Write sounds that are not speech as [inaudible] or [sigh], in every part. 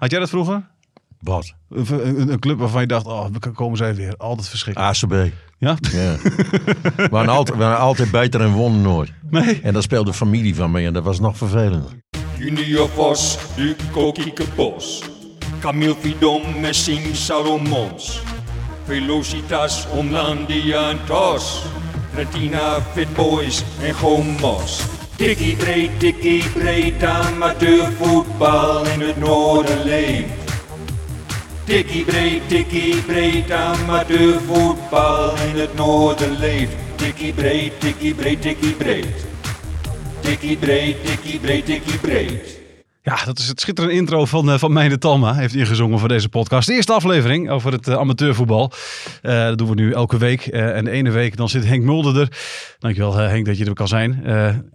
Had jij dat vroeger? Wat? Een, een, een club waarvan je dacht, oh, we komen zij weer. Altijd verschrikkelijk. ACB. Ja? Ja. we, waren altijd, we waren altijd beter en wonnen nooit. Nee? En daar speelde familie van mee en dat was nog vervelender. Junior Vos, Duco Bos. Camille Fidon, Messing Salomons. Velocitas, Omlandia en Tos. Retina, Fit Boys en Gomos. Tikkie breed, tikkie breed, amateurvoetbal in het noorden leeft. Tikkie breed, tikkie breed, amateurvoetbal in het noorden leeft. Tikkie breed, tikkie breed, tikkie breed. Tikkie breed, tikkie breed, tikkie breed. Ja, dat is het schitterende intro van, uh, van Meijne Talma. Heeft ingezongen voor deze podcast. De eerste aflevering over het uh, amateurvoetbal. Uh, dat doen we nu elke week. en de ene week dan zit Henk Mulder er. Dankjewel Henk dat je er kan zijn.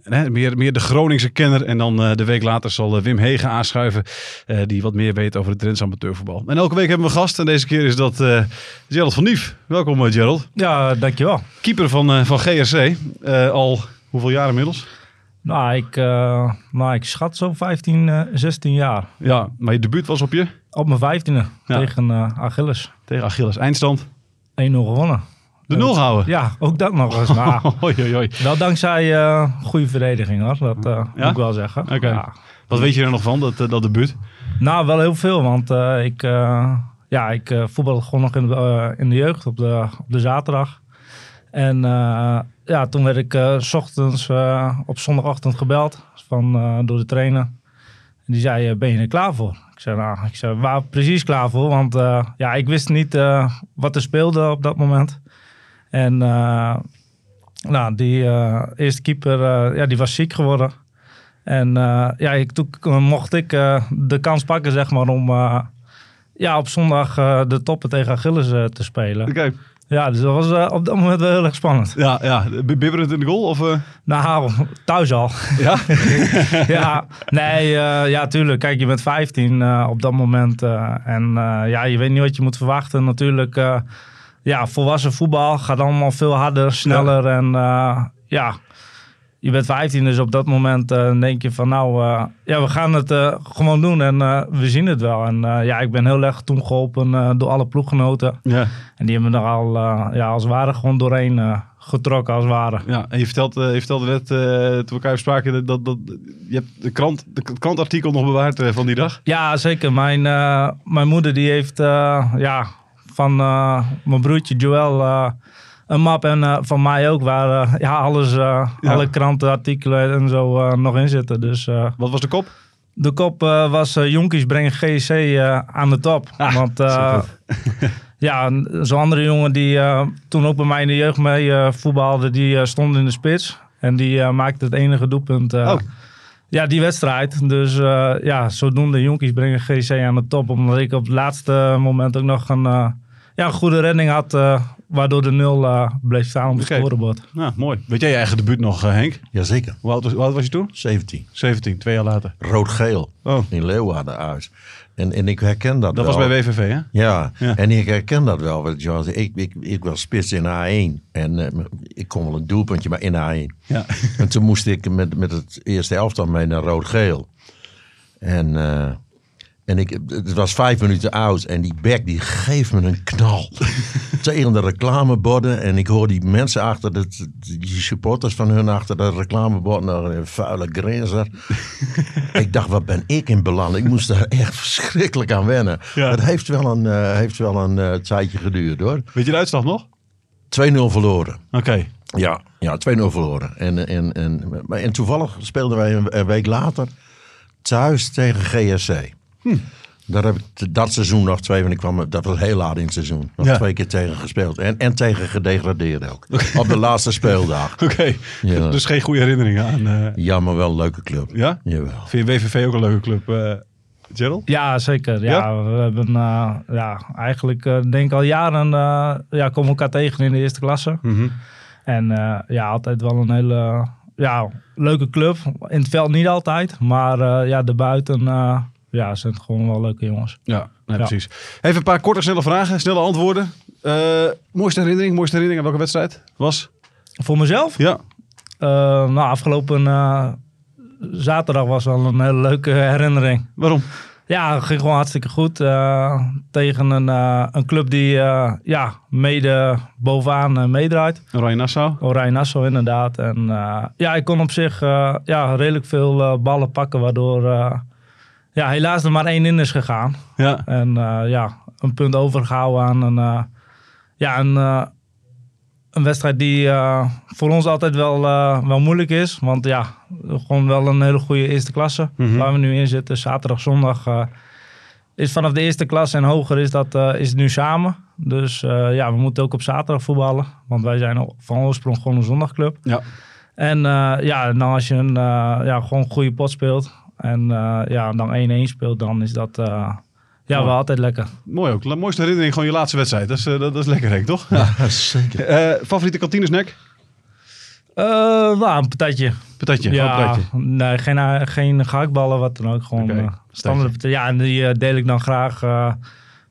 Hè, meer, meer de Groningse kenner. En dan de week later zal Wim Hegen aanschuiven. die wat meer weet over het Drents amateurvoetbal. En elke week hebben we een gast. En deze keer is dat Gerald van Nief. Welkom Gerald. Ja, dankjewel. Keeper van, van GRC. al hoeveel jaar inmiddels? Nou, ik, uh, nou, ik schat zo 15, uh, 16 jaar. Ja, maar je debuut was op je? Op mijn 15e ja. tegen uh, Achilles. Tegen Achilles. Eindstand? 1-0 gewonnen. De nul houden? Ja, ook dat nog eens. [laughs] Nou, oei, oei, oei. Wel dankzij uh, goede verdediging hoor, dat ja? moet ik wel zeggen. Oké. Okay. Ja. Wat weet je er nog van, dat, dat debuut? Nou, wel heel veel, want ik, ja, ik voetbalde gewoon nog in de, in de jeugd op de, op de zaterdag. En ja, toen werd ik s ochtends uh, op zondagochtend gebeld van, door de trainer. En die zei, ben je er klaar voor? Ik zei, nou, ik zei, waar precies klaar voor? Want ja, ik wist niet wat er speelde op dat moment. En nou, die eerste keeper, ja, die was ziek geworden. En ja, ik, toen mocht ik de kans pakken, zeg maar, om ja, op zondag de toppen tegen Achilles te spelen. Ja, dus dat was uh, op dat moment wel heel erg spannend. Ja, ja. bibberend in de goal? Of, uh... Nou, thuis al. Ja? [laughs] ja, nee, uh, ja, tuurlijk. Kijk, je bent 15 op dat moment. en ja, je weet niet wat je moet verwachten. Natuurlijk, ja, volwassen voetbal gaat allemaal veel harder, sneller. Ja. En ja, je bent 15, dus op dat moment uh, denk je van nou, uh, ja, we gaan het uh, gewoon doen en we zien het wel. En ja, ik ben heel erg toen geholpen door alle ploeggenoten. Ja. En die hebben er al, ja, als het ware gewoon doorheen getrokken, als het ware. Ja, en je vertelde, je vertelde net, toen we elkaar spraken, dat, dat, dat, je hebt de krant, de krantartikel nog bewaard van die dag. Ja, zeker. Mijn, mijn moeder die heeft, ja, van mijn broertje Joël een map en uh, van mij ook, waar uh, ja, alles, uh, ja. alle krantenartikelen en zo nog in zitten. Dus, Wat was de kop? De kop was Jonkies brengen GC aan de top. Ah, Want [laughs] ja, zo'n andere jongen die toen ook bij mij in de jeugd mee voetbalde, die stond in de spits. En die maakte het enige doelpunt. Oh. Ja, die wedstrijd. Dus ja, zodoende Jonkies brengen GC aan de top. Omdat ik op het laatste moment ook nog een, ja, een goede redding had waardoor de nul uh, bleef staan op het scorebord. Nou, mooi. Weet jij je eigen debuut nog, uh, Henk? Jazeker. Hoe oud, was, hoe oud was je toen? 17. 17, twee jaar later. Rood-geel. Oh. In Leeuwarden uit. En, en ik herken dat, dat wel. was bij WVV, hè? Ja, ja. en ik herken dat wel. Want ik, ik, ik was spits in A1. En uh, ik kon wel een doelpuntje, maar in A1. Ja. en toen moest ik met, met het eerste elftal mee naar rood-geel. En... En ik, het was vijf minuten oud en die bek die geeft me een knal. [laughs] Tegen de reclameborden. En ik hoor die mensen achter, de, die supporters van hun achter de reclameborden. Een vuile grenzer. [laughs] ik dacht, wat ben ik in beland? Ik moest daar echt verschrikkelijk aan wennen. Ja. Het heeft wel een, uh, heeft wel een uh, tijdje geduurd hoor. Weet je de uitslag nog? 2-0 verloren. Oké. Okay. Ja, ja 2-0 verloren. En, en, en, en toevallig speelden wij een week later thuis tegen GSC. Hm. Daar heb ik dat seizoen nog twee, want ik kwam, dat was heel laat in het seizoen. Nog ja. twee keer tegen gespeeld. En, en tegen gedegradeerd ook. Op de laatste speeldag. [laughs] Oké, okay. ja. dus geen goede herinneringen aan. Uh... Ja, maar wel een leuke club. Ja? Jawel. Vind je WVV ook een leuke club, uh, Gerald? Ja, zeker. Ja, ja? we hebben uh, ja, eigenlijk denk al jaren ja, komen elkaar tegen in de eerste klasse. Mm -hmm. En ja, altijd wel een hele ja, leuke club. In het veld niet altijd, maar ja, daarbuiten ja, het zijn gewoon wel leuke jongens. Ja, nee, precies. Even een paar korte, snelle vragen, snelle antwoorden. Uh, mooiste herinnering, mooiste herinnering aan welke wedstrijd was? Voor mezelf? Ja. Uh, nou, afgelopen uh, zaterdag was wel een hele leuke herinnering. Waarom? Ja, het ging gewoon hartstikke goed. eh, tegen een, eh, een club die eh, ja, mede bovenaan eh, meedraait. Oranje Nassau. Oranje Nassau inderdaad. En eh, ja, ik kon op zich eh, ja, redelijk veel eh, ballen pakken, waardoor eh, ja, helaas er maar één in is gegaan. Ja. En eh, ja, een punt overgehouden aan een, eh, ja, een, eh, een wedstrijd die voor ons altijd wel, wel moeilijk is. Want ja, gewoon wel een hele goede eerste klasse Mhm. waar we nu in zitten. Zaterdag, zondag is vanaf de eerste klasse en hoger is dat eh, is het nu samen. Dus ja, we moeten ook op zaterdag voetballen. Want wij zijn van oorsprong gewoon een zondagclub. Ja. En ja, dan als je een ja, gewoon een goede pot speelt en eh, ja, dan 1-1 speelt, dan is dat eh, ja, wel altijd lekker. Mooi ook. La- Mooiste herinnering gewoon je laatste wedstrijd. Dat is, eh, dat, dat is lekker, Henk, toch? Ja. [laughs] Zeker. Eh, favoriete kantinesnack? Eh nou, een patatje. Patatje. Ja, patatje. nee, geen, geen gehaktballen, wat dan ook. Gewoon standaard patatje. Ja, en die deel ik dan graag eh,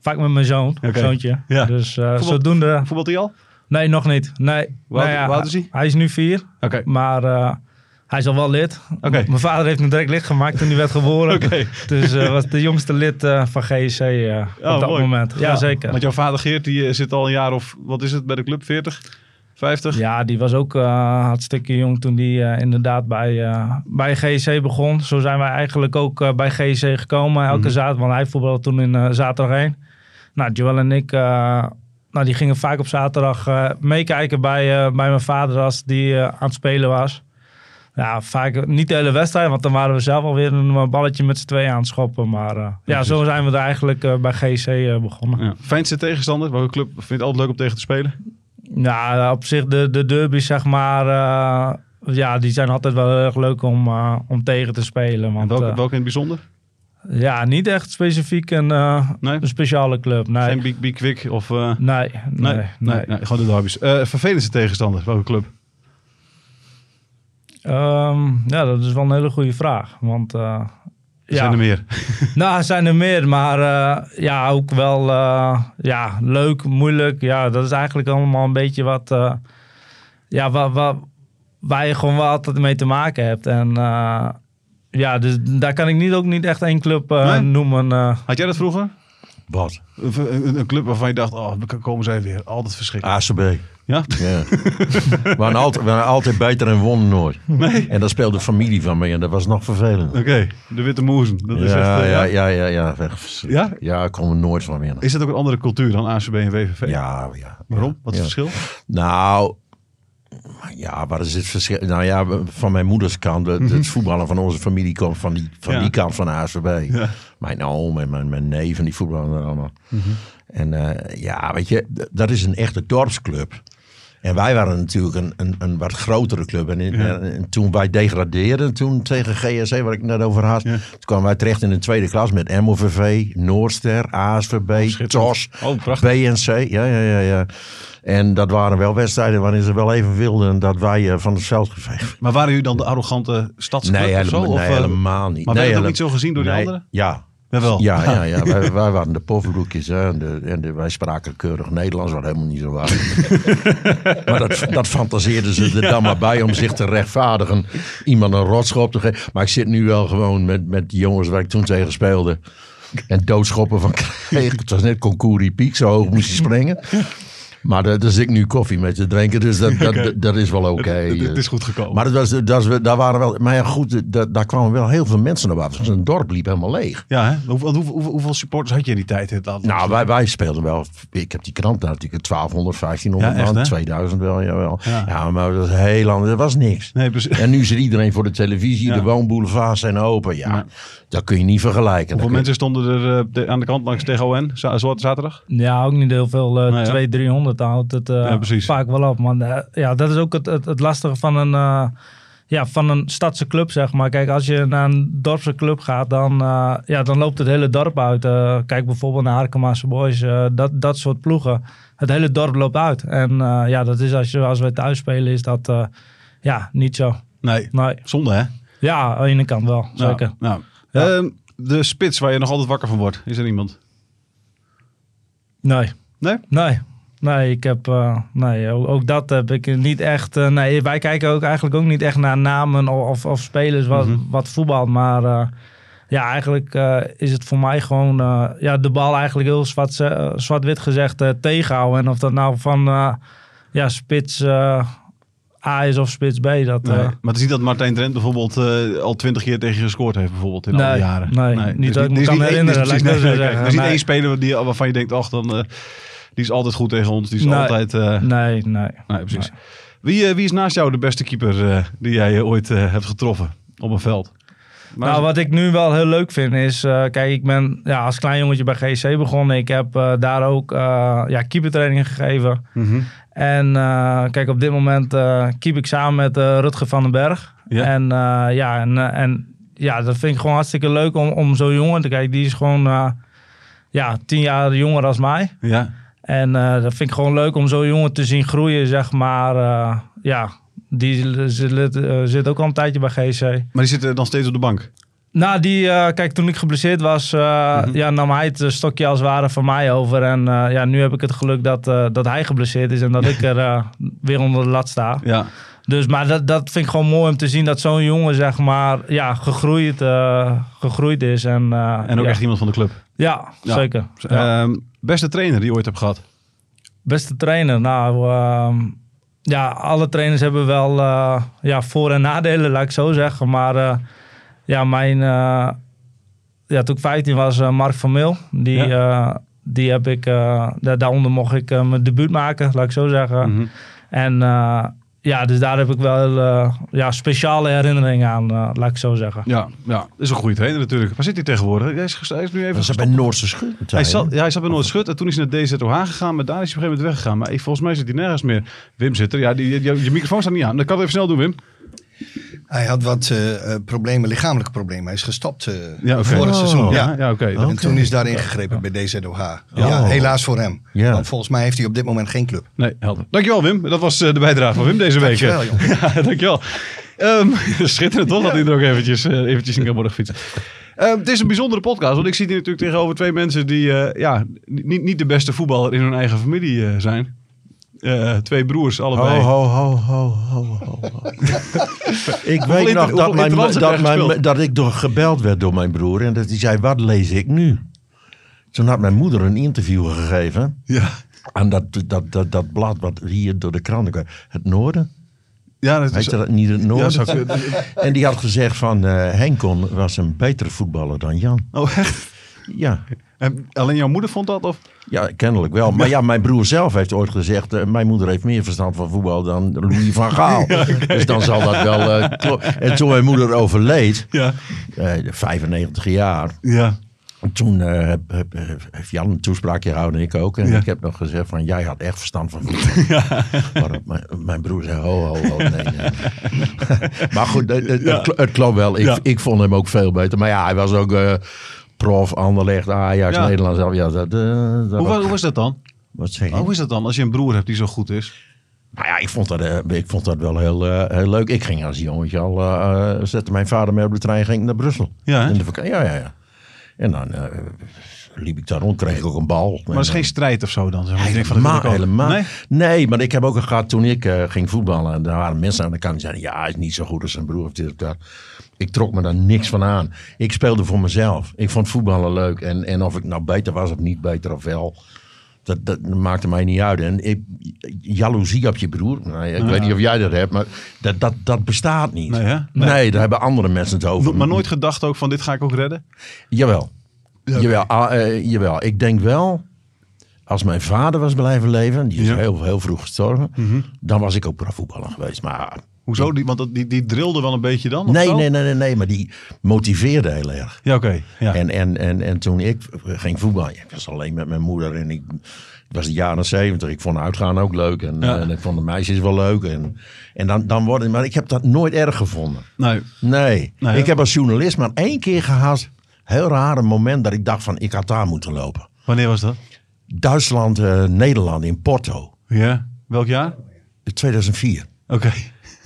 vaak met mijn zoon, Oké. zoontje. Ja. Dus eh, Voetbal- zodoende... Voetbalt hij al? Nee, nog niet. Nee. Hoe oud- Nou ja, is hij? Hij is nu vier, Oké. maar eh, hij is al wel lid. Oké. Mijn vader heeft hem direct lid gemaakt toen hij werd geboren. Oké. Dus eh, was de jongste lid eh, van GSC eh, Oh, op dat mooi. moment. Ja, zeker. Want jouw vader Geert, die zit al een jaar of, wat is het bij de club? 40? 50? Ja, die was ook uh, hartstikke jong toen die uh, inderdaad bij, uh, bij GSC begon. Zo zijn wij eigenlijk ook uh, bij GSC gekomen elke Mhm. zaterdag. Want hij voetbalde toen in uh, zaterdag 1. Nou, Joel en ik, uh, nou, die gingen vaak op zaterdag uh, meekijken bij, bij mijn vader als die uh, aan het spelen was. Ja, vaak niet de hele wedstrijd, want dan waren we zelf alweer een balletje met z'n tweeën aan het schoppen. Maar uh, ja, zo zijn we er eigenlijk uh, bij GC uh, begonnen. Ja. Fijnste tegenstander? Welke club vind je het altijd leuk om tegen te spelen? Ja, op zich de, de derby's, zeg maar, ja, die zijn altijd wel heel erg leuk om, om tegen te spelen. Want, welke, uh, welke in het bijzonder? Ja, niet echt specifiek een, uh, nee? een speciale club. Nee. Geen Big, big Quick of... uh, Nee, nee, nee, nee, nee, gewoon de derby's. Uh, vervelendste tegenstander, welke club? Um, ja, dat is wel een hele goede vraag. Want uh, er ja. zijn er meer. [laughs] nou, er zijn er meer, maar uh, ja, ook wel uh, ja, leuk, moeilijk. Ja, dat is eigenlijk allemaal een beetje wat, ja, wat, wat, waar je gewoon wel altijd mee te maken hebt. En ja, dus daar kan ik niet, ook niet echt één club Nee? noemen. Had jij dat vroeger? Wat? Een, club waarvan je dacht, oh, komen zij weer. Altijd verschrikkelijk. ACB. Ja? ja. we, [laughs] waren altijd, we waren altijd beter en wonnen nooit. Nee? En dat speelde familie van me en dat was nog vervelend. Oké, okay. de Witte Moezen. Dat is ja, echt, uh, ja, ja, ja, ja, ja. Ja, kon er nooit van winnen. Is dat ook een andere cultuur dan ACB en WVV? Ja, ja. Waarom? Wat is het verschil? Nou, ja, wat is het verschil? Nou ja, van mijn moeders kant, het, het voetballen van onze familie komt van die, van Mhm. Ja. die kant van de ASVB. Ja. Mijn oom en mijn, mijn neef en die voetballen er allemaal. Mhm. En uh, ja, weet je, dat is een echte dorpsclub. En wij waren natuurlijk een, een, een wat grotere club. En, in, Ja. en toen wij degradeerden, toen tegen GSC, waar ik net over had. Ja. Toen kwamen wij terecht in de tweede klas met MOVV, Noordster, ASVB, schitterend. TOS, Oh. BNC. Ja, ja, ja, ja. En dat waren wel wedstrijden waarin ze wel even wilden dat wij uh, van het veld geveegd Maar waren jullie dan de arrogante stadsclub Nee, of helemaal, zo? Of, nee helemaal niet. Maar nee, werd het ook hele- niet zo gezien door nee, anderen? Ja. Jawel. Ja, ja, ja. [laughs] wij, wij waren de pofferbroekjes hè, en, de, en de, wij spraken keurig Nederlands, wat helemaal niet zo was. [laughs] maar dat, dat fantaseerden ze er dan maar bij om zich te rechtvaardigen. Iemand een rotschop te geven. Maar ik zit nu wel gewoon met, met die jongens waar ik toen tegen speelde. En doodschoppen van kreeg. Het was net concours piek, zo hoog moest je springen. Maar daar zit ik nu koffie mee te drinken, dus dat, dat, [laughs] dat, dat is wel oké. Het, het- het is goed gekomen. Maar dat was, dat was, daar waren wel. Maar ja, goed, da- daar kwamen wel heel veel mensen naar buiten. Dus een dorp liep helemaal leeg. ja, hè? Hoeveel, hoeveel, supporters had je in die tijd? in Het? Nou, wij, wij speelden wel. Ik heb die krant natuurlijk 1200, 1500 Ja, echt, man, hè? 2000 wel. Jawel. Ja. Ja. maar dat was heel anders. Dat was niks. Nee, precies. En nu zit iedereen voor de televisie. Ja. De woonboulevards zijn open. Ja, Ja. Dat kun je niet vergelijken. Hoeveel mensen stonden er eh, de- aan de kant langs tegen ON za- za- zaterdag? Ja, ook niet heel veel. Uh, Nee, ja. 200, 300 houdt het uh, Ja, precies. vaak wel op. Maar uh, ja, dat is ook het, het, het lastige van een, uh, ja, van een stadse club, zeg maar. Kijk, als je naar een dorpse club gaat, dan, uh, ja, dan loopt het hele dorp uit. Uh, kijk bijvoorbeeld naar Harkemaanse Boys, uh, dat, dat soort ploegen. Het hele dorp loopt uit. En uh, ja, dat is als, je, als wij thuis spelen, is dat uh, ja, niet zo. Nee. Nee. Zonde, hè? Ja, aan de ene kant wel, zeker. Nou, Ehm, de spits waar je nog altijd wakker van wordt. Is er iemand? Nee. Nee? Nee. Nee, ik heb, uh, nee ook, ook, dat heb ik niet echt. Uh, nee, wij kijken ook eigenlijk ook niet echt naar namen of, of, spelers wat, Mm -hmm. wat voetbal. Maar uh, ja, eigenlijk eh, is het voor mij gewoon eh, ja, de bal eigenlijk heel zwart, eh, zwart-wit gezegd eh, tegenhouden. En of dat nou van eh, ja, spits eh, A is of spits B. Dat, Nee. eh, Maar het is niet dat Martijn Drent bijvoorbeeld eh, al twintig keer tegen je gescoord heeft, bijvoorbeeld in al die Nee, jaren. nee, niet Dus dat ik me is kan één- herinneren, er ik precies- nee, zeggen. Er is niet Nee. één speler die, waarvan je denkt, ach, dan, eh, die is altijd goed tegen ons. Die is Nee. altijd... eh, nee, nee. nee, precies. Wie, wie is naast jou de beste keeper die jij ooit hebt getroffen op een veld? Maar nou, wat ik nu wel heel leuk vind is, eh, kijk, ik ben ja, als klein jongetje bij GC begonnen. Ik heb eh, daar ook eh ja, keepertraining gegeven. Mhm. En kijk, op dit moment keep ik samen met Rutger van den Berg. Ja. En ja, en, en ja, dat vind ik gewoon hartstikke leuk om, om zo'n jongen te kijken. Die is gewoon ja, tien jaar jonger als mij. Ja, En dat vind ik gewoon leuk om zo'n jongen te zien groeien, zeg maar. ja, die zit, eh, zit ook al een tijdje bij GC. maar die zit dan steeds op de bank. Nou, die, eh, kijk, toen ik geblesseerd was, eh, Mhm. ja, nam hij het stokje als het ware van mij over. En ja, nu heb ik het geluk dat, dat hij geblesseerd is en dat ik [laughs] er weer onder de lat sta. Ja, Dus, maar dat, dat vind ik gewoon mooi om te zien dat zo'n jongen, zeg maar, ja, gegroeid, gegroeid is. En, en ook ja. echt iemand van de club. Ja, Ja. zeker. Ja. Ehm, beste trainer die je ooit hebt gehad? Beste trainer, nou, ehm, ja, alle trainers hebben wel eh, ja, voor- en nadelen, laat ik zo zeggen. Maar eh, ja, mijn, eh, ja, toen ik 15 was, Mark van Mil, die, die heb ik, eh, da- daaronder mocht ik mijn debuut maken, laat ik zo zeggen. Mhm. En ja, dus daar heb ik wel eh, ja, speciale herinneringen aan, eh, laat ik zo zeggen. Ja, ja, dat is een goede trainer natuurlijk. Waar zit hij tegenwoordig? Hij is, hij nu even is bij. Noordse Schut. Hij zat, ja, hij zat bij Noord Schut en toen is hij naar DZOH gegaan, maar daar is hij op een gegeven moment weggegaan. Maar ik, volgens mij zit hij nergens meer. Wim zit er. Ja, die, je, je microfoon staat niet aan. Dat kan ik even snel doen, Wim. Hij had wat eh, eh, problemen, lichamelijke problemen. Hij is gestopt eh Ja, vorig Oh. seizoen. Ja, Ja. ja oké. En toen is daar ingegrepen bij DZOH. Ja. Helaas voor hem. Want volgens mij heeft hij op dit moment geen club. Nee, helder. Dankjewel, Wim. Dat was de bijdrage van Wim deze week. Dankjewel, [laughs] joh. Ja, dankjewel. Ehm [laughs] schitterend toch, dat hij er ook eventjes, eventjes in kan worden gefietst. Ehm, het is een bijzondere podcast, want ik zit hier natuurlijk tegenover twee mensen die ja, niet, niet de beste voetballer in hun eigen familie zijn. Eh, twee broers, allebei. Ho, ho, ho, ho, ho, [laughs] ik weet nog dat, mijn, dat, mijn, dat ik door gebeld werd door mijn broer. En dat hij zei, wat lees ik nu? Toen had mijn moeder een interview gegeven. Ja. aan dat, dat, dat, dat blad wat hier door de kranten kwam. Het Noorden? Ja, dat is... dat niet het Noorden? En die had gezegd van eh Henkon was een betere voetballer dan Jan. oh, echt? Ja, En alleen jouw moeder vond dat? Of? ja kennelijk wel. Maar ja, mijn broer zelf heeft ooit gezegd... eh, mijn moeder heeft meer verstand van voetbal dan Louis van [laughs] Gaal. Dus dan zal dat wel... eh, en toen mijn moeder overleed, Ja. eh 95 jaar... Ja. Toen eh, heb, heb- heeft Jan een toespraakje gehouden en ik ook. En Ja. ik heb nog gezegd van, jij had echt verstand van voetbal. [laughs] Maar mijn, mijn broer zei, ho, ho, ho, nee, nee. [laughs] maar goed, het, klopt wel. Ik, ik vond hem ook veel beter. Maar ja, hij was ook eh, prof, Anderlecht, Ajax, Ja. Nederland. zelf. Ja, dat, eh, dat Hoe, wa- hoe is dat dan? Wat zeg je? Hoe is dat dan als je een broer hebt die zo goed is? Nou ja, ik vond dat, eh, ik vond dat wel heel, eh, heel leuk. Ik ging als jongetje al, zette mijn vader mee op de trein ging naar Brussel. Ja? In de. Ja, ja, ja. En dan liep ik daar rond, kreeg ik ook een bal. Maar dat is geen strijd of zo dan? Zeg maar. Denkt van, Helemaal, dat helemaal. Nee? Nee? maar ik heb ook gehad toen ik ging voetballen. En daar waren mensen aan de kant die zeiden: Ja, hij is niet zo goed als zijn broer. Of dit of dat. Ik trok me daar niks van aan. Ik speelde voor mezelf. Ik vond voetballen leuk. En, en of ik nou beter was of niet beter of wel. Dat, dat maakte mij niet uit. En ik, jaloezie op je broer. Nou, ik weet niet of jij dat hebt, maar dat, dat, dat bestaat niet. Nee? Nee. daar hebben andere mensen het over. Maar nooit gedacht ook van dit ga ik ook redden? Jawel. Jawel, ah, eh, jawel. Ik denk wel, als mijn vader was blijven leven, die is Ja. Mhm. heel, heel vroeg gestorven, dan was ik ook profvoetballer geweest. Maar Hoezo? Die, want die, die drilde wel een beetje dan? nee, nee, nee, nee, nee, maar die motiveerde heel erg. Ja, oké. Ja. En, en, en, en toen ik ging voetballen, ik was alleen met mijn moeder en ik, het was de jaren zeventig. Ik vond uitgaan ook leuk en, Ja. en ik vond de meisjes wel leuk. En, en dan, dan worden, maar ik heb dat nooit erg gevonden. Nee. Nee, Nee, ik heb als journalist maar één keer gehad, heel raar een moment dat ik dacht van ik had daar moeten lopen. Wanneer was dat? Duitsland, eh, Nederland in Porto. Ja. Welk jaar? In 2004. Oké.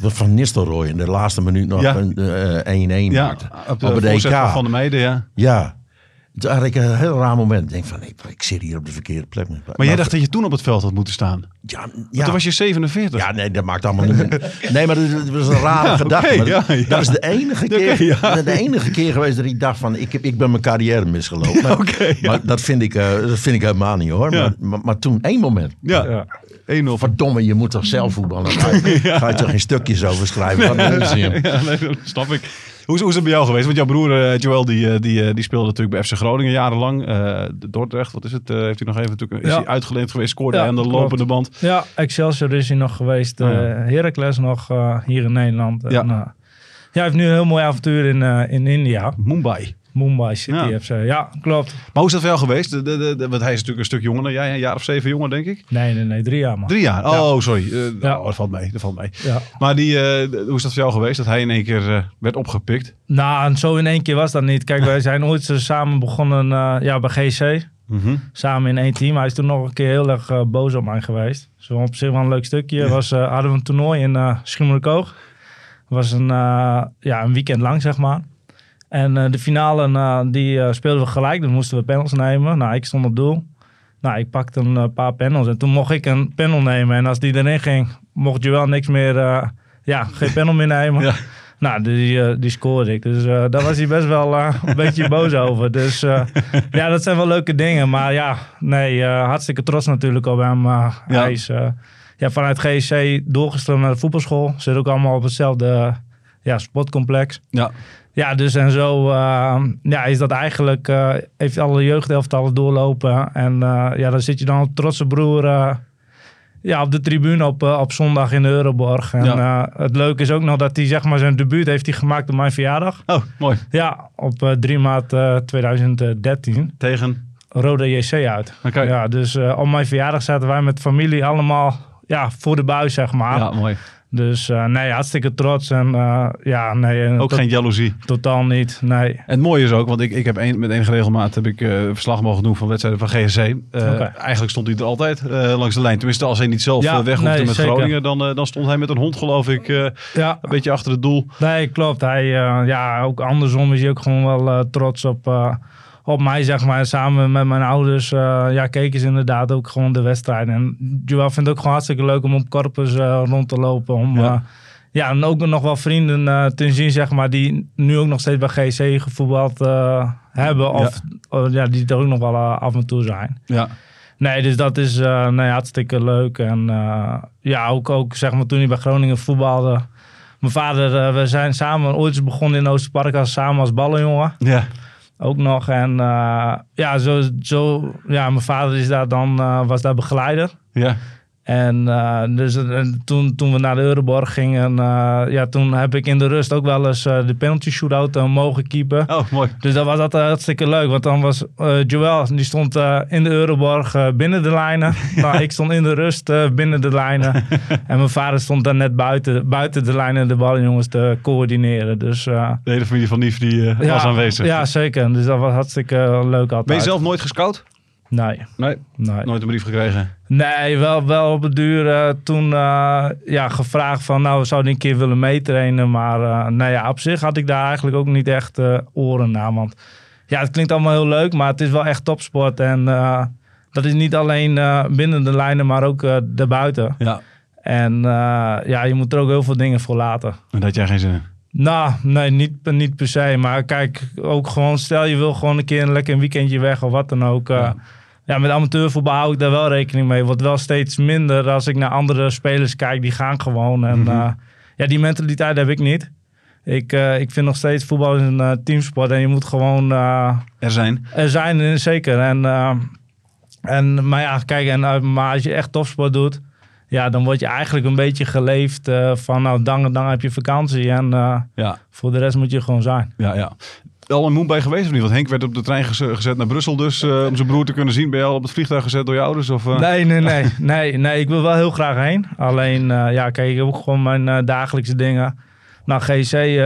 Dat Van Nistelrooy in de laatste minuut nog Ja. een eh, 1-1 Ja, op de, Op het voorzet EK. van der Meijden, ja. Ja. Toen had ik een heel raar moment. Ik denk van, ik, ik zit hier op de verkeerde plek. Maar jij dacht dat je toen op het veld had moeten staan. Ja, Want ja. Toen was je 47. Ja, nee, dat maakt allemaal niet. [laughs] Nee, maar dat, was een rare Ja, gedachte. maar ja, dat, ja. dat is de enige keer, ja. de enige keer geweest dat ik dacht van, ik, heb, ik ben mijn carrière misgelopen. [laughs] Maar, Oké, ja. maar dat, vind ik, eh, dat vind ik helemaal niet hoor. Ja. Maar, maar, maar toen, één moment. Ja, Ja. 1-0 van Verdomme, je moet toch zelf voetballen? Ga je, [laughs] ga je toch geen stukjes over schrijven? Wat. [laughs] Ja, nee, dat snap ik. Hoe, is- hoe is het bij jou geweest? Want jouw broer eh, Joël, die, eh, die, eh, die speelde natuurlijk bij FC Groningen jarenlang. Eh, Dordrecht, wat is het? Heeft hij nog even natuurlijk, is Ja. hij uitgeleend geweest, scoorde Ja, hij aan de klopt. lopende band. Ja, Excelsior is hij nog geweest. Ja. eh Heracles nog hier in Nederland. Ja. En, ja, hij heeft nu een heel mooi avontuur in, eh, in India. Mumbai. Mumbai City Ja. FC. Ja, klopt. Maar hoe is dat voor jou geweest? De, de, want hij is natuurlijk een stuk jonger dan jij, een jaar of zeven jonger, denk ik. Nee, nee, nee. Drie jaar, man. Drie jaar. Oh, sorry. Eh, Ja. oh, dat valt mee. Dat valt mee. Ja. Maar die, eh, hoe is dat voor jou geweest? Dat hij in één keer eh, werd opgepikt. Nou, en zo in één keer was dat niet. Kijk, wij zijn ooit samen begonnen ja, bij GC. Mhm. Samen in één team. Hij is toen nog een keer heel erg boos op mij geweest. Zo op zich wel een leuk stukje. Was, hadden we een toernooi in uh, Schiermonnikoog. was een, ja, een weekend lang, zeg maar. En eh, de finale eh, die eh, speelden we gelijk. Dus moesten we panels nemen. Nou, ik stond op doel. Nou, ik pakte een eh, paar panels. En toen mocht ik een panel nemen. En als die erin ging, mocht je wel niks meer... ja, geen panel meer nemen. [laughs] Ja. Nou, die, die scoorde ik. Dus daar was hij best wel een beetje boos over. Dus [laughs] ja, dat zijn wel leuke dingen. Maar ja, nee, hartstikke trots natuurlijk op hem. Ja. Hij is ja, vanuit GSC doorgestroomd naar de voetbalschool. Zit ook allemaal op hetzelfde ja, sportcomplex. Ja. Ja, dus en zo eh, ja, is dat eigenlijk... eh, heeft alle jeugdelftallen doorlopen. En eh, ja, dan zit je dan als trotse broer... eh, ja, op de tribune op, op zondag in de Euroborg. En Ja. het leuke is ook nog dat hij zeg maar zijn debuut heeft hij gemaakt op mijn verjaardag. Oh, mooi. Ja, op eh, 3 maart eh, 2013. Tegen. Rode JC uit. Oké. Ja, dus op mijn verjaardag zaten wij met familie allemaal ja, voor de buis, zeg maar. Ja, mooi. Dus eh, nee, hartstikke trots. En eh, ja, nee, eh, Ook geen jaloezie. totaal niet. Nee. En het mooie is ook, want ik, ik heb een, met enige regelmaat heb ik, verslag mogen doen van wedstrijden van GSC. Oké. Eigenlijk stond hij er altijd langs de lijn. Tenminste, als hij niet zelf Ja, weg hoefde nee, met zeker. Groningen, dan, dan stond hij met een hond, geloof ik, Ja, een beetje achter het doel. nee, klopt. Hij, ja, ook andersom is hij ook gewoon wel trots op, op mij, zeg maar. Samen met mijn ouders eh, ja, keken ze inderdaad ook gewoon de wedstrijden. En Joel vindt het ook gewoon hartstikke leuk om op corpus eh, rond te lopen. Om, Ja. ja. ja, en ook nog wel vrienden eh, te zien, zeg maar, die nu ook nog steeds bij GC gevoetbald eh, hebben. Of ja, die er ook nog wel eh, af en toe zijn. Ja. Nee, dus dat is eh, nee, hartstikke leuk. En eh, ja, ook, ook zeg maar toen hij bij Groningen voetbalde. Mijn vader, eh, we zijn samen ooit begonnen in Oosterpark als, samen als ballenjongen. Ja. Ook nog. En eh, ja, zo, zo, ja, mijn vader is daar dan, eh, was daar begeleider. Ja. En eh, dus, en toen, toen we naar de Euroborg gingen, eh, ja, toen heb ik in de rust ook wel eens eh, de penalty shootout eh, mogen keepen. Oh, mooi. Dus dat was altijd hartstikke leuk. Want dan was eh, Joël, die stond eh, in de Euroborg eh, binnen de lijnen. [laughs] nou, ik stond in de rust eh, binnen de lijnen. [laughs] en mijn vader stond dan net buiten, buiten de lijnen de ballenjongens te coördineren. Dus eh, De hele familie van Nief die eh, ja, was aanwezig. Ja, zeker. Dus dat was hartstikke leuk altijd. Ben je zelf nooit gescout? Nee, Nee, nee. nooit een brief gekregen. Nee, wel, wel op het duur eh, toen eh, ja, gevraagd van nou zou die een keer willen meetrainen. Maar eh nou ja, op zich had ik daar eigenlijk ook niet echt oren naar. Want ja, het klinkt allemaal heel leuk, maar het is wel echt topsport. En dat is niet alleen binnen de lijnen, maar ook daarbuiten. Ja. En ja, je moet er ook heel veel dingen voor laten. En had jij geen zin in. Nou, nee, niet, niet per se. Maar kijk, ook gewoon, stel je wil gewoon een keer een lekker een weekendje weg of wat dan ook. Ja. Ja. met amateurvoetbal hou ik daar wel rekening mee. Wordt wel steeds minder als ik naar andere spelers kijk. Die gaan gewoon. En Mhm. eh, ja, die mentaliteit heb ik niet. Ik, eh, ik vind nog steeds voetbal is een eh, teamsport. En je moet gewoon Er zijn. er zijn, zeker. En, en, maar ja, kijk, en, maar als je echt topsport doet... Ja, dan word je eigenlijk een beetje geleefd van... Nou, dan, dan heb je vakantie en... Ja, voor de rest moet je gewoon zijn. ja, ja. Al in Mumbai geweest of niet? Want Henk werd op de trein geze- gezet naar Brussel dus eh, om zijn broer te kunnen zien. Ben je al op het vliegtuig gezet door je ouders? Of, eh? Nee, nee, nee, [laughs] nee, nee. Ik wil wel heel graag heen. Alleen, eh, ja, kijk, ik heb ook gewoon mijn dagelijkse dingen. Nou, GC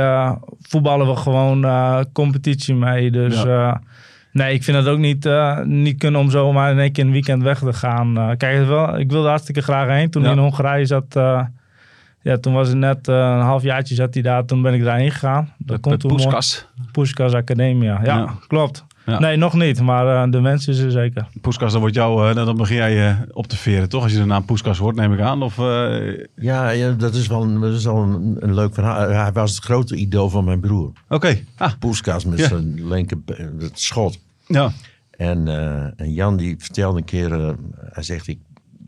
voetballen we gewoon competitie mee. Dus Ja. nee, ik vind het ook niet, niet kunnen om zomaar in één keer een weekend weg te gaan. Kijk, wel, ik wilde hartstikke graag heen. Toen Ja. in Hongarije zat, ja, toen was het net eh, een halfjaartje zat hij daar. Toen ben ik daarheen gegaan. Dat Met, komt met toen. Poeskas. Puskas Academia. Ja, Ja. klopt. Ja. Nee, nog niet, maar eh, de wens is er zeker. Poeskas, dan, wordt jou, eh, dan begin jij eh, op te veren, toch? Als je de naam Poeskas hoort, neem ik aan. Of, eh, Ja, ja dat is wel, een, dat is wel een, een leuk verhaal. Hij was het grote idool van mijn broer. Oké, ah, Poeskas met Ja. zijn linker het schot. ja. En, eh, en Jan die vertelde een keer, eh, hij zegt, ik,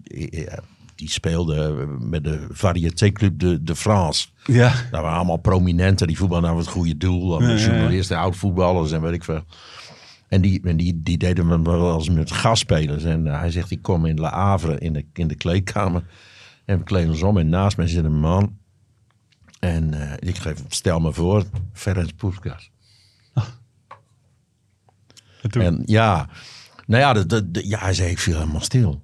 ik- die speelde met de Variété Club de, de France. Ja, Daar waren allemaal prominenten, die voetballen naar het goede doel. Allemaal Ja, journalisten, oud-voetballers en weet ik veel. En die, en die, die deden me wel eens met gastspelers. En eh, hij zegt, ik kom in La Havre in de, in de kleedkamer. En we kleden ons om en naast mij zit een man. En eh, ik geef, stel me voor, Ferenc Puskas. en toen. En ja, nou ja, dat- ja hij zei, ik viel helemaal stil.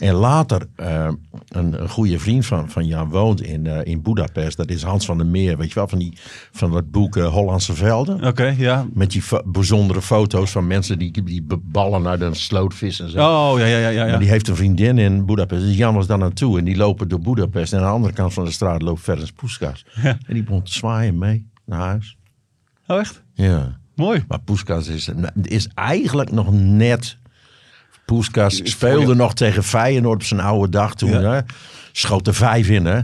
En later, eh, een, een goede vriend van, van Jan woont in, eh in Budapest. Dat is Hans van der Meer, weet je wel, van, die, van dat boek eh, Hollandse Velden. Oké, ja. Met die bijzondere foto's van mensen die, die ballen naar de sloot vissen en zo. Oh, ja, ja, ja. ja, ja. die heeft een vriendin in Budapest. Dus Jan was daar naartoe. En die lopen door Budapest. En aan de andere kant van de straat loopt Ferenc Puskas. Ja. En die begon te zwaaien mee naar huis. Oh, echt? Ja. Mooi. Maar Puskas is, is eigenlijk nog net... Puskas Is speelde nog tegen Feyenoord op zijn oude dag toen. Ja. Hè? Schoot er vijf in, hè.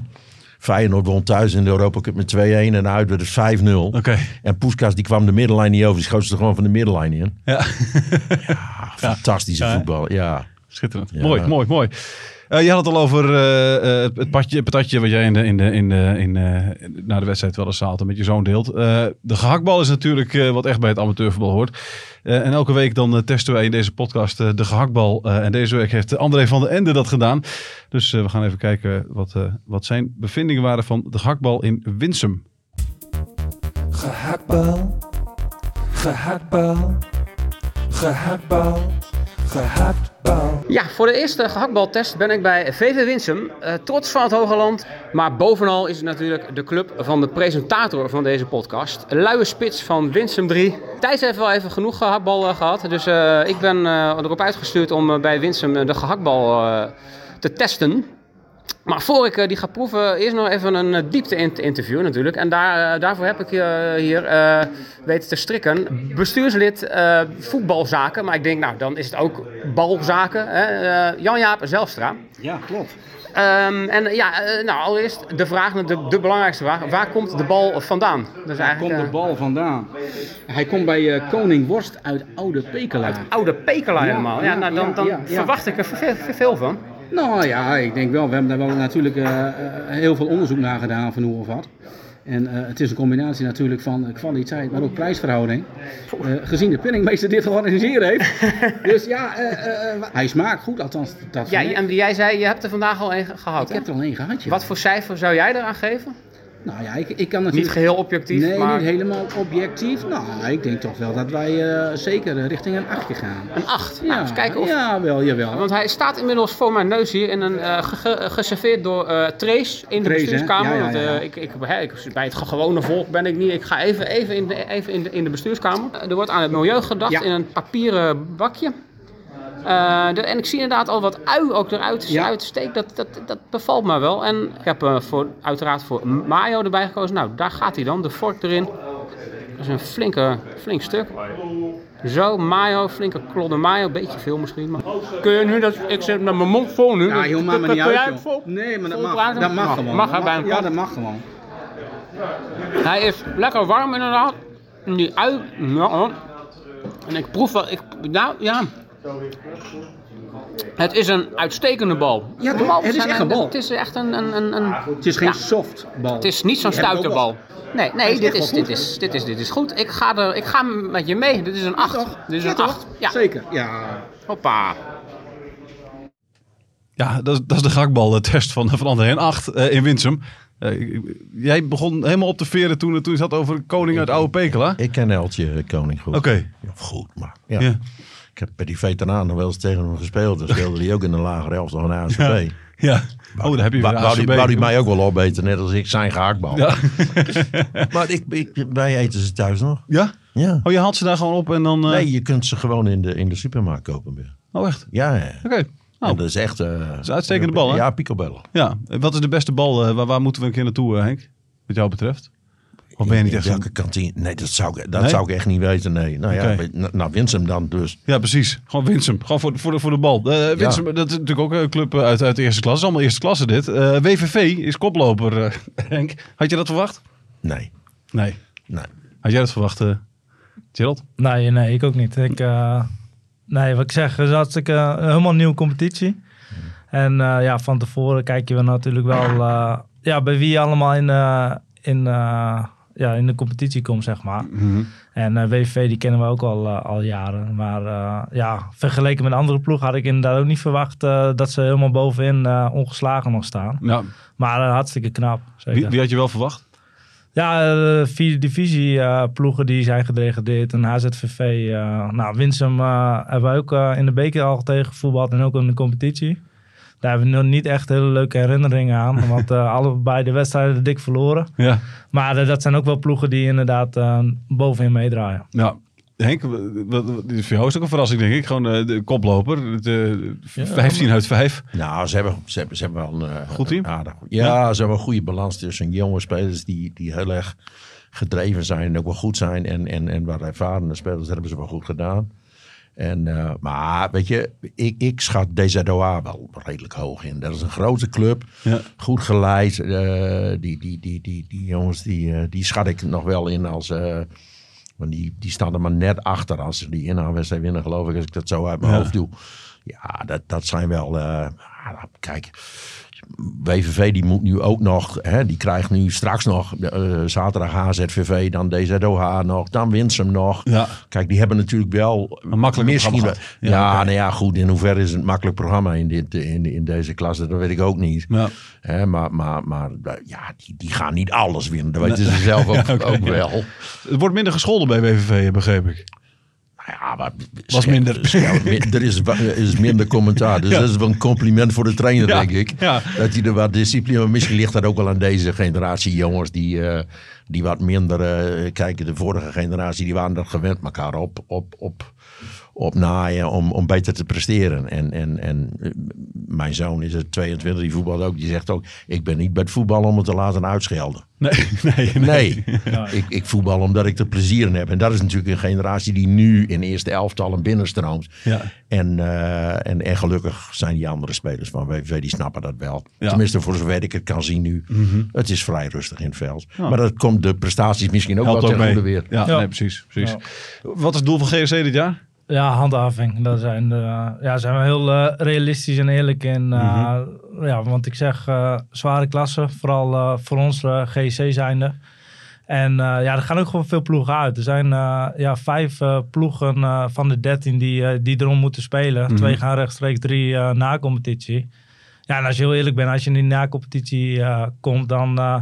Feyenoord won thuis in de Europa Cup met 2-1 en uit werd het 5-0. Oké. En Puskas die kwam de middenlijn niet over. Die schoot ze er gewoon van de middenlijn in. Ja, Ah, fantastische Ja. voetbal, ja. schitterend. Ja. Mooi, mooi, mooi. Eh, je had het al over eh, eh, het, patatje wat jij in de, in de, in de, in, eh, na de wedstrijd wel eens zaten met je zoon deelt. De gehaktbal is natuurlijk wat echt bij het amateurvoetbal hoort. En elke week dan testen wij in deze podcast de gehaktbal. Eh, en deze week heeft André van der Ende dat gedaan. Dus we gaan even kijken wat, wat zijn bevindingen waren van de gehaktbal in Winsum. Gehaktbal, gehaktbal, gehaktbal, gehaktbal. Ja, voor de eerste gehaktbaltest ben ik bij VV Winsum. Eh, trots van het Hoge Land. Maar bovenal is het natuurlijk de club van de presentator van deze podcast. Luie spits van Winsum 3. Thijs heeft wel even genoeg gehaktbal eh, gehad. Dus eh, ik ben erop uitgestuurd om bij Winsum de gehaktbal eh, te testen. Maar voor ik eh, die ga proeven, eerst nog even een eh, diepte-interview natuurlijk. En daar, eh, daarvoor heb ik je hier weten te strikken. Bestuurslid voetbalzaken. Maar ik denk, nou, dan is het ook balzaken. hè. Jan-Jaap Zelstra. Ja, klopt. Ehm, en ja, nou, allereerst de vraag, de, de belangrijkste vraag. Waar komt de bal vandaan? Is Waar komt de bal vandaan? Hij komt bij Koning Worst uit Oude Pekela. oude Pekela helemaal. Ja, ja, nou, dan, dan ja. verwacht ik er veel, veel van. Nou ja, ik denk wel. We hebben daar wel natuurlijk eh, eh, heel veel onderzoek naar gedaan van hoe of wat. En eh, het is een combinatie natuurlijk van kwaliteit, maar ook prijsverhouding. Gezien de penningmeester dit georganiseerd heeft. [laughs] dus ja, hij smaakt goed, althans dat Ja, en jij zei, je hebt er vandaag al een gehad. Ik hè? heb er al één gehad, ja. Wat voor cijfer zou jij eraan geven? Nou ja, ik, ik kan Niet natuurlijk... geheel objectief, Nee, maar niet helemaal objectief. Nou, ik denk toch wel dat wij eh, zeker richting een 8 gaan. een 8. Ja, Nou, eens kijken of... ja, wel, jawel. Want hij staat inmiddels voor mijn neus hier in een, eh, ge- ge- geserveerd door eh Trace in de Trace, bestuurskamer. Ja, ja, Want, eh, ja. ik, ik, bij het gewone volk ben ik niet. Ik ga even, even, in, de, even in, de, in de bestuurskamer. Eh, Er wordt aan het milieu gedacht in een papieren bakje. Eh, de- en ik zie inderdaad al wat ui ook eruit Ja. uitsteekt. Dat, dat, dat bevalt me wel. En ik heb eh, voor, uiteraard voor mayo erbij gekozen. Nou, daar gaat hij dan. De vork erin. Dat is een flinke, flink stuk. Zo, mayo, flinke klodden mayo. Beetje veel misschien. Maar... Kun je nu dat... Ik zit met mijn mond vol nu. Ja, joh, maakt me Kun- niet uit, vol- Nee, maar dat mag, praten? dat mag Mag, gewoon. mag hij Dat bij een Ja, dat mag gewoon. Hij is lekker warm inderdaad. En die ui... Ja, en ik proef wel... Ik, nou, ja... Het is een uitstekende bal. Ja, De bal Het is echt een bal. Het is echt een... een, een, een Het is geen Ja. softbal. Het is niet zo'n stoute bal. Nee, nee is dit, is, dit, goed. is, dit, is, dit is goed. Ik ga, er, ik ga met je mee. Dit is een 8. Toch? Dit is Ja, een toch? 8. Ja. Zeker, ja. Hoppa. Ja, dat is, dat is de gehaktbaltest van, van André en 8 eh, in Winsum. Eh, jij begon helemaal op te veren toen, toen je zat over koning uit Oude Pekela. Ik ken Eltje Koning goed. Oké. Goed, maar ja. Heb bij die veteraan nog wel eens tegen hem gespeeld. Dan speelde hij ook in de lagere helft van de ASV. Ja. Oh, daar heb je Wou die, ACB. mij ook wel opeten, net als ik zijn gehaktbal. Ja. [laughs] Maar ik, ik, wij eten ze thuis nog. ja? Ja. Oh, je haalt ze daar gewoon op en dan... eh, Nee, je kunt ze gewoon in de, in de supermarkt kopen. weer. Oh, echt? Ja, ja. Oké. Oh. En dat is echt... is een uitstekende bal, hè? Ja, picobello. Ja. Wat is de beste bal? eh, waar, waar moeten we een keer naartoe, Henk? Wat jou betreft? Of ben je niet echt welke een- kantine? Nee, dat zou ik, dat Nee? zou ik echt niet weten. Nee. Nou ja, Oké. nou, Winsum dan dus. Ja, precies. Gewoon Winsum. Gewoon voor, voor, de, voor de bal. Eh Winsum, dat is natuurlijk ook een club eh, uit, uit de eerste klasse. allemaal eerste klasse dit. Eh, WVV is koploper, eh, [laughs] Henk. Had je dat verwacht? Nee. Nee. nee. Had jij dat verwacht, Gerald? Nee, nee, ik ook niet. Ik, eh, nee, wat ik zeg, het is hartstikke een helemaal nieuwe competitie. En eh, ja, van tevoren kijk je wel natuurlijk wel eh, ja, bij wie allemaal in, eh, in, eh, ja, in de competitie komt, zeg maar. En eh WVV die kennen we ook al, eh, al jaren. Maar eh, ja, vergeleken met andere ploegen had ik inderdaad ook niet verwacht dat ze helemaal bovenin ongeslagen nog staan. Ja. Maar hartstikke knap. Zeker. Wie, wie had je wel verwacht? Ja, de vierde divisie ploegen die zijn gedegradeerd. En HZVV, nou Winsum hebben we ook in de beker al tegen gevoetbald en ook in de competitie. Daar hebben we nog niet echt hele leuke herinneringen aan, [laughs] want eh allebei de wedstrijden dik verloren. Ja. Maar eh, dat zijn ook wel ploegen die inderdaad eh, bovenin meedraaien. Ja. Henk, dit is voor jou ook een verrassing, denk ik. Gewoon eh, de koploper. De, 15 uit 5. Nou, ze hebben, ze hebben, ze hebben wel een... eh, Goed team? een aardig- ja, ze hebben een goede balans tussen jonge spelers die, die heel erg gedreven zijn en ook wel goed zijn. En, en, en wat ervarende spelers dat hebben ze wel goed gedaan. En, eh, maar weet je, ik, ik schat DZOA wel redelijk hoog in. Dat is een grote club, Ja. goed geleid. eh, die, die, die, die, die jongens, die, eh, die schat ik nog wel in als... eh, want die, die staan er maar net achter als ze die inhaalwedstrijd winnen, geloof ik, als ik dat zo uit mijn Ja. hoofd doe. Ja, dat, dat zijn wel... eh, ah, kijk, WVV die moet nu ook nog, hè, die krijgt nu straks nog eh, zaterdag HZVV, dan DZOH nog, dan Winsum nog. Ja. Kijk, die hebben natuurlijk wel Een makkelijk misschien programma. Ja, nou ja, goed. In hoeverre is het een makkelijk programma in, dit, in, in deze klasse? Dat weet ik ook niet. Ja. Hè, maar maar, maar eh, ja, die, die gaan niet alles winnen. Dat weten ze zelf [laughs] ook, wel. Het wordt minder gescholden bij WVV, begreep ik. Ja, maar, Was minder. [laughs] Er is, er is minder commentaar. Dus Ja. dat is wel een compliment voor de trainer, Ja, denk ik. ja. Dat hij er wat discipline... Maar misschien ligt dat ook wel aan deze generatie jongens... die, eh, die wat minder... eh, kijken, de vorige generatie die waren dat gewend elkaar op, op, op, op naaien... Om, om beter te presteren. En, en, en eh, mijn zoon is er 22, die voetbalt ook. Die zegt ook... ik ben niet bij het voetbal om het te laten uitschelden. Nee, [laughs] nee, Nee, [laughs] ik, ik voetbal omdat ik er plezier in heb. En dat is natuurlijk een generatie die nu in eerste elftallen binnenstroomt. Ja. En, eh, en, en gelukkig zijn die andere spelers van WVV, die snappen dat wel. Ja. Mhm. Tenminste, voor zover ik het kan zien nu. Het is vrij rustig in het veld. Maar dat komt de prestaties misschien ook Helpt wel goede weer. Ja, Ja. Nee, precies. precies. Ja. Wat is het doel van GSC dit jaar? Ja, handhaving. Daar zijn, de, ja, zijn we heel eh, realistisch en eerlijk in. eh, ja, want ik zeg eh, zware klasse, vooral eh, voor ons eh GC zijnde. En eh, ja, er gaan ook gewoon veel ploegen uit. Er zijn eh, ja, vijf eh, ploegen eh, van de dertien die, eh, die erom moeten spelen. Twee gaan rechtstreeks, drie eh, na competitie. Ja, en als je heel eerlijk bent, als je in die na-competitie eh, komt, dan eh,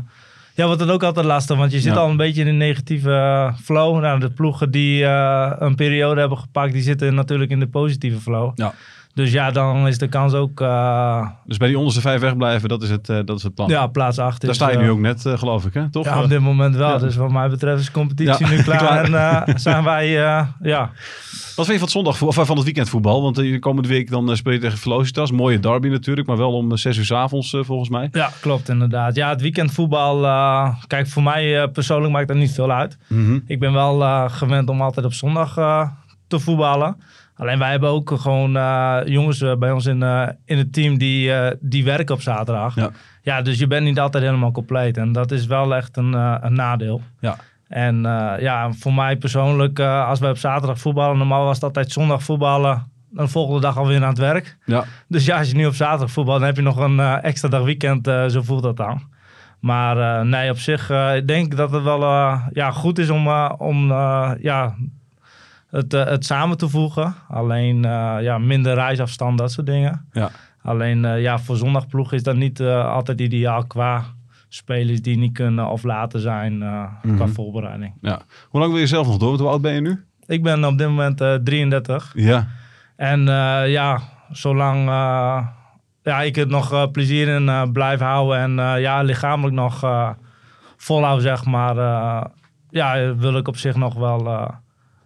ja, wordt het ook altijd lastig. Want je zit Ja. al een beetje in een negatieve eh, flow. Nou, de ploegen die eh, een periode hebben gepakt, die zitten natuurlijk in de positieve flow. Ja. Dus ja, dan is de kans ook eh, Dus bij die onderste vijf wegblijven, dat is het, eh, dat is het plan. ja, plaats acht. Daar is, sta je eh, nu ook net, eh, geloof ik, hè? Toch? Ja, op dit moment wel. Ja. Dus wat mij betreft is de competitie Ja, nu [laughs] klaar. En eh, zijn wij, eh, ja, Wat vind je van het zondag of van het weekendvoetbal? Want eh, de komende week dan eh, speel je tegen Velocitas. Mooie derby natuurlijk, maar wel om eh, zes uur 's avonds eh, volgens mij. ja, klopt inderdaad. Ja, het weekendvoetbal, eh, kijk, voor mij eh, persoonlijk maakt dat niet veel uit. Ik ben wel eh, gewend om altijd op zondag eh, te voetballen. Alleen wij hebben ook gewoon eh, jongens eh, bij ons in, eh, in het team die, die werken op zaterdag. Ja. Ja, dus je bent niet altijd helemaal compleet. En dat is wel echt een, een nadeel. Ja. En ja, voor mij persoonlijk, als wij op zaterdag voetballen, normaal was het altijd zondag voetballen. Dan de volgende dag alweer aan het werk. Ja. Dus ja, als je nu op zaterdag voetbalt, dan heb je nog een extra dag weekend. zo voelt dat dan. Maar nee, op zich ik denk dat het wel ja, goed is om, om ja, het, eh, het samen te voegen. Alleen eh, ja, minder reisafstand, dat soort dingen. Ja. Alleen eh, ja, voor zondagploeg is dat niet altijd ideaal qua spelers die niet kunnen of later zijn qua Mhm. voorbereiding. ja. Hoe lang wil je zelf nog door? Hoe oud ben je nu? Ik ben op dit moment eh 33. Ja. En ja, zolang ja, ik het nog plezier in blijf houden en ja, lichamelijk nog volhouden, zeg maar, ja, wil ik op zich nog wel,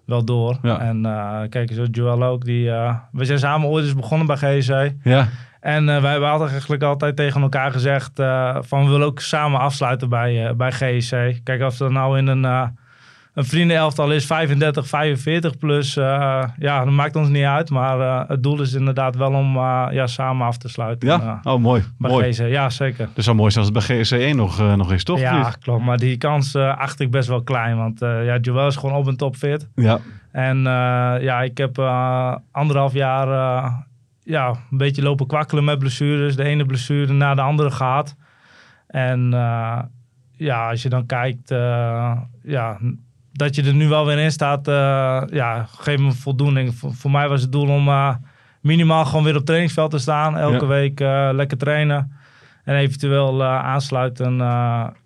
wel door. Ja. En eh, kijk, zo Joel ook. Die, eh, we zijn samen ooit eens begonnen bij GSC. Ja, En eh, wij hebben altijd eigenlijk altijd tegen elkaar gezegd van we willen ook samen afsluiten bij, bij GSC. Kijk, of dat nou in een, een vriendenelftal is, 35, 45 plus, eh, ja, dat maakt ons niet uit. Maar eh, het doel is inderdaad wel om eh, ja, samen af te sluiten. ja? Oh, mooi. bij mooi. GSC, ja zeker. Dus zou mooi zijn als het bij GSC 1 nog, eh, nog is, toch? Ja, klopt. Maar die kans acht ik best wel klein. Want ja, Joel is gewoon op en top fit. Ja. En ja, ik heb anderhalf jaar ja, een beetje lopen kwakkelen met blessures. De ene blessure na de andere gehad. En ja, als je dan kijkt, ja, dat je er nu wel weer in staat, eh, ja, geeft me voldoening. Voor, voor mij was het doel om eh, minimaal gewoon weer op trainingsveld te staan. Elke Ja. week eh, lekker trainen. En eventueel aansluiten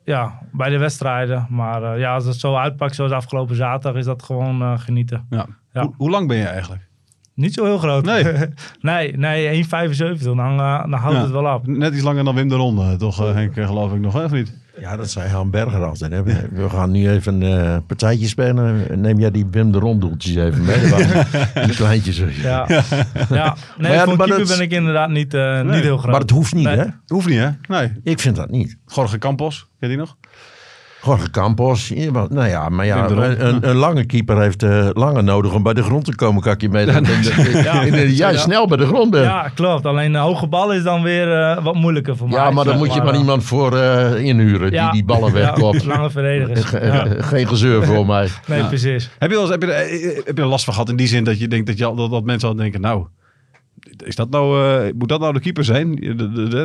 ja, bij de wedstrijden. Maar ja, als het zo uitpakt zoals afgelopen zaterdag, is dat gewoon genieten. ja. Ja. Hoe, hoe lang ben je eigenlijk? Niet zo heel groot. Nee. [laughs] nee, nee 1,75. Dan, dan houdt Ja. het wel op. Net iets langer dan Wim de Ronde, toch Henk, geloof ik nog, hè, of niet? Ja, dat zei Han Berger altijd. Hè. We, gaan nu even een eh, partijtje spelen. Neem jij die Wim de Ronddoeltjes even mee. Die kleintjes. Ja, ja. ja. Nee, Maar ja, voor een maar keeper ben ik inderdaad niet, eh, niet heel groot. Maar het hoeft niet, Nee. hè? Hoeft niet, hè? Nee. Ik vind dat niet. Jorge Campos, ken je die nog? Jorge Campos. Nou ja, maar ja, een, een, een lange keeper heeft eh, langer nodig om bij de grond te komen, kan ik je mee. Ja. [laughs] jij Ja. snel bij de grond bent. Ja, klopt. Alleen de hoge bal is dan weer eh, wat moeilijker voor mij. Ja, maar dan moet je maar eh, iemand voor eh, inhuren ja. die die ballen [laughs] wegkopt. Ja, lange verdedigers. Ge- Ja. Geen gezeur voor mij. Nee, precies. Heb je, wel eens, heb, je, er- eh, heb je er last van gehad in die zin dat je denkt dat, je, dat mensen al denken, nou, is dat nou, eh, moet dat nou de keeper zijn?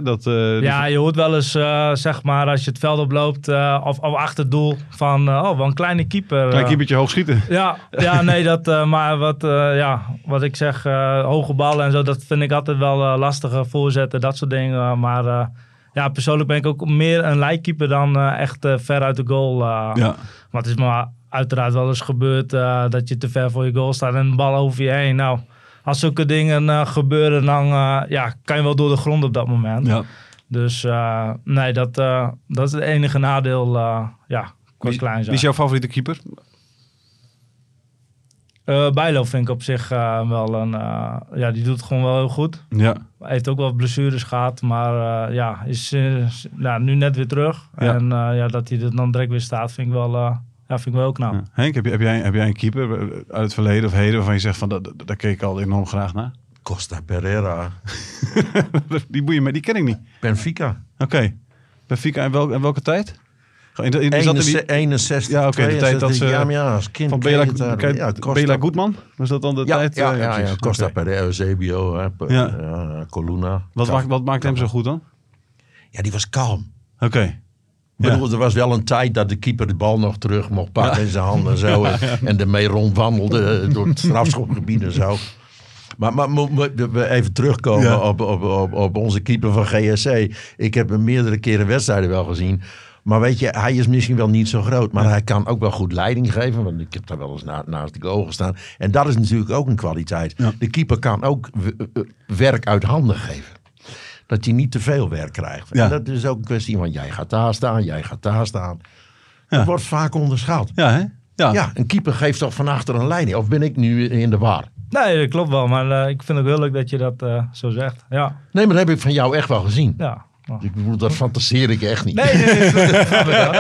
Dat, eh, Ja, je hoort wel eens, eh, zeg maar, als je het veld oploopt of, of achter het doel van, oh, wel een kleine keeper. Klein keepertje hoog schieten. Ja, [laughs] ja, nee, dat, maar wat, ja, wat ik zeg, hoge ballen en zo, dat vind ik altijd wel lastiger voorzetten, dat soort dingen. Maar ja, persoonlijk ben ik ook meer een lijkkeeper dan echt ver uit de goal. Ja. Maar het is maar uiteraard wel eens gebeurd dat je te ver voor je goal staat en een bal over je heen. Nou, als zulke dingen eh, gebeuren, dan eh, ja, kan je wel door de grond op dat moment. ja. Dus eh, nee, dat, dat is het enige nadeel, ja, qua klein wie is jouw favoriete keeper? Eh Bijlo vind ik op zich wel een... ja, die doet het gewoon wel heel goed. Ja. Hij heeft ook wel blessures gehad, maar ja, is ja, nu net weer terug. Ja. En ja, dat hij er dan direct weer staat, vind ik wel, ja, vind ik wel knap. Ja. Henk, heb, je, heb, jij, heb jij een keeper uit het verleden of heden waarvan je zegt van, dat, dat- daar keek ik al enorm graag naar? Costa Pereira, [laughs] Die boeien me, die ken ik niet. Benfica. Oké. Benfica in, wel, in welke tijd? In, de- in, dat in die, 61, Ja, oké, de tijd dat ze- Ja, maar ja, als kind van Bela, kijk, ja, Costa, Bela Goedman? Was dat dan de ja, tijd? Ja, ja, ja. Costa Oké. Pereira, Eusebio, hè, Ja. ja, Coluna. Wat, maakt, wat maakt hem zo goed dan? Ja, die was kalm. Oké. Ik bedoel, er was wel een tijd dat de keeper de bal nog terug mocht pakken in zijn handen en zo. En, en ermee rondwandelde door het strafschopgebied en zo. Maar, maar we even terugkomen Ja. op, op, op, op onze keeper van GSC. Ik heb hem meerdere keren wedstrijden wel gezien. Maar weet je, hij is misschien wel niet zo groot. Maar hij kan ook wel goed leiding geven. Want ik heb daar wel eens na, naast de goal gestaan. En dat is natuurlijk ook een kwaliteit. Ja. De keeper kan ook eh, werk uit handen geven. Dat hij niet te veel werk krijgt. Ja. En dat is ook een kwestie van jij gaat daar staan, jij gaat daar staan. Dat wordt vaak onderschat. Ja, hè? Ja. Ja, een keeper geeft toch van achter een leiding? Of ben ik nu in de war? Nee, dat klopt wel, maar eh, ik vind het ook heel leuk dat je dat eh, zo zegt. Ja, Nee, maar dat heb ik van jou echt wel gezien. ja. Nou. Ik bedoel, dat fantaseer ik echt niet. Nee, nee, nee, dat snap ik [laughs] wel.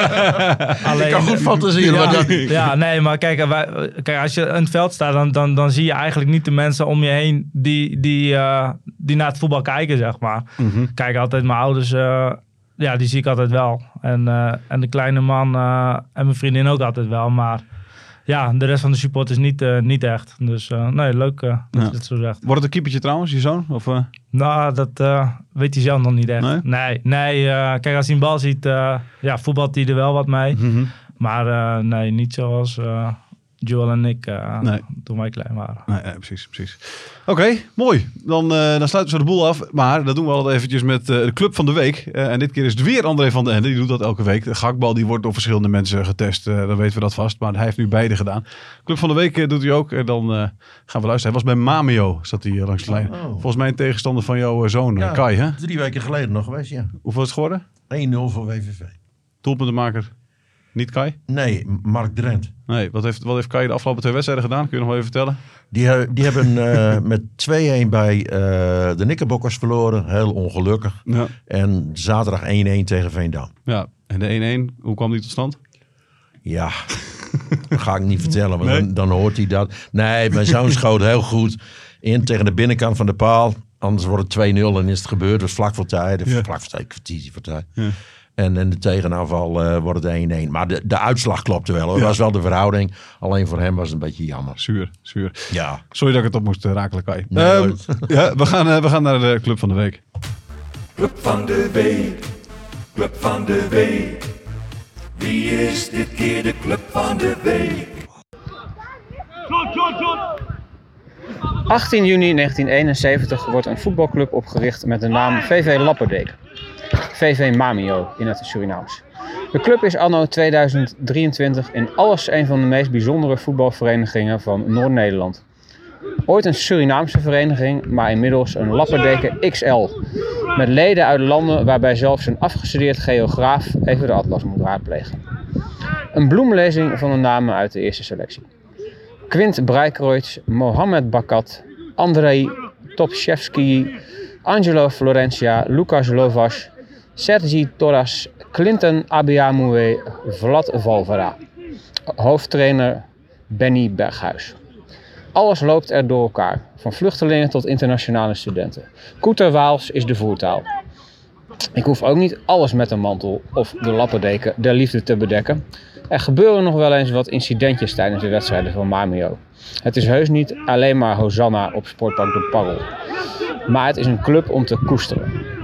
Alleen, Ik kan goed fantaseren. Ja, maar dat, ja, nee, maar kijk, wij, kijk, als je in het veld staat, dan, dan, dan zie je eigenlijk niet de mensen om je heen die, die, eh, die naar het voetbal kijken, zeg maar. Mhm. Kijk, altijd mijn ouders, eh, ja, die zie ik altijd wel. En, eh, en de kleine man eh, en mijn vriendin ook altijd wel. Maar ja, de rest van de support is niet, eh, niet echt. Dus eh, nee, leuk eh, dat Ja. je het zo zegt. Wordt het een keepertje trouwens, je zoon? Of? Nou, dat weet hij zelf nog niet echt. Nee? Nee, nee, kijk, als hij een bal ziet, ja, voetbalt hij er wel wat mee. Mhm. Maar nee, niet zoals Joel en ik eh, Nee. toen wij klein waren. Nee, nee, precies, precies. Oké, mooi. Dan, eh, dan sluiten we de boel af. Maar dat doen we altijd eventjes met eh, de club van de week. Eh, en dit keer is het weer André van den Ende. Die doet dat elke week. De gakbal die wordt door verschillende mensen getest. eh, dan weten we dat vast. Maar hij heeft nu beide gedaan. Club van de week doet hij ook. En dan eh, gaan we luisteren. Hij was bij Mamio, zat hij langs de lijn. Oh. Volgens mij een tegenstander van jouw zoon, Ja. Kai. Hè? Drie weken geleden nog geweest, ja. 1-0 Hoeveel is het geworden? voor WVV. Doelpuntenmaker. Niet Kai? Nee, Mark Drent. Nee, wat heeft, wat heeft Kai de afgelopen twee wedstrijden gedaan? Kun je nog wel even vertellen? Die, die hebben [laughs] eh, met 2-1 bij eh, de Knickerbockers verloren. Heel ongelukkig. Ja. En zaterdag 1-1 tegen Veendam. ja. En de 1-1, hoe kwam die tot stand? Ja, [laughs] dat ga ik niet vertellen, want Nee? dan, dan hoort hij dat. Nee, mijn zoon schoot heel goed in tegen de binnenkant van de paal. Anders wordt het 2-0 en is het gebeurd. Was vlak voor tijd. Ja. Vlak voor tijd, voor tijd. Ja. En in de tegenaanval eh, wordt het 1-1. Maar de, de uitslag klopte wel. hoor. Dat was wel de verhouding. Alleen voor hem was het een beetje jammer. Zuur, zuur. Ja. Sorry dat ik het op moest eh, Kai. Nee, Ehm, [laughs] ja, we, gaan, eh, we gaan naar de Club van de Week. Club van de week, club van de week. Wie is dit keer de club van de week? 18 juni 1971 wordt een voetbalclub opgericht met de naam VV Lapperdeken. VV Mamio in het Surinaams. De club is anno 2023 in alles een van de meest bijzondere voetbalverenigingen van Noord-Nederland. Ooit een Surinaamse vereniging, maar inmiddels een Lapperdeken XL. Met leden uit landen waarbij zelfs een afgestudeerd geograaf even de atlas moet raadplegen. Een bloemlezing van de namen uit de eerste selectie. Quint Breikreutz, Mohamed Bakat, Andrei Topchevski, Angelo Florencia, Lucas Lovas, Sergi Torras, Clinton Abiamoué, Vlad Valvera. Hoofdtrainer Benny Berghuis. Alles loopt er door elkaar, van vluchtelingen tot internationale studenten. Koeterwaals is de voertaal. Ik hoef ook niet alles met een mantel of de lappendeken der liefde te bedekken. Er gebeuren nog wel eens wat incidentjes tijdens de wedstrijden van Mamio. Het is heus niet alleen maar Hosanna op Sportpark de Parel. Maar het is een club om te koesteren.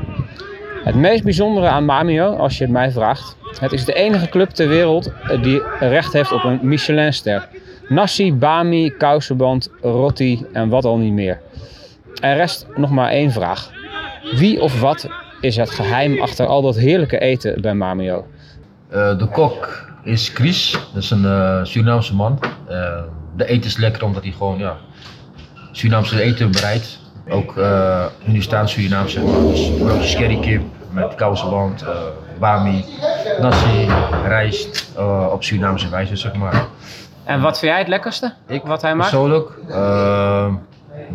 Het meest bijzondere aan Mamio, als je het mij vraagt, het is de enige club ter wereld eh, die recht heeft op een Michelinster. Nasi, Bami, kousenband, roti en wat al niet meer. Er rest nog maar één vraag. Wie of wat is het geheim achter al dat heerlijke eten bij Mamio? Eh, de kok is Chris, dat is een eh, Surinaamse man. De eten is lekker omdat hij gewoon ja, Surinaamse eten bereidt. Ook uh, Hindustaans Surinaams zeg maar. Dus broodjes met kousenband, eh bami, nasi, rijst eh, op Surinaamse wijze zeg maar. En wat vind jij het lekkerste? Ik wat hij maakt? Persoonlijk eh,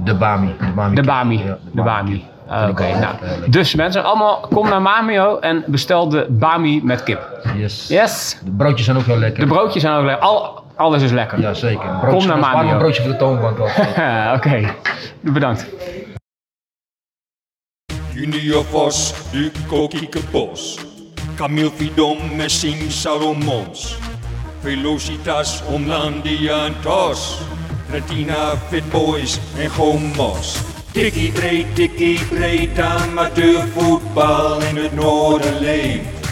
de bami. De bami. De Bami. Ja, de Bami. Oké, nou. Dus mensen, allemaal kom naar Mamio en bestel de Bami met kip. Yes. Yes! De broodjes zijn ook heel lekker. De broodjes zijn ook lekker. Al, alles is lekker. Ja, zeker. Kom naar Mamio. een broodje voor de toonbank. ook. [laughs] Oké, bedankt. Junior Vos, Duco Kiekebos. Camille Vidom, Messing Salomons. Velocitas, Omlandia en Tos. Retina, Fit Boys en Gomos. Tikkie breed, tikkie breed, amateurvoetbal in het noorden leeft.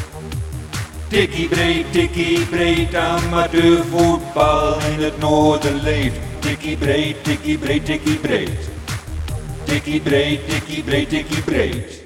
Tikkie breed, tikkie breed, amateurvoetbal in het noorden leeft. Tikkie breed, tikkie breed, tikkie breed. Tikkie breed, tikkie breed, tikkie breed.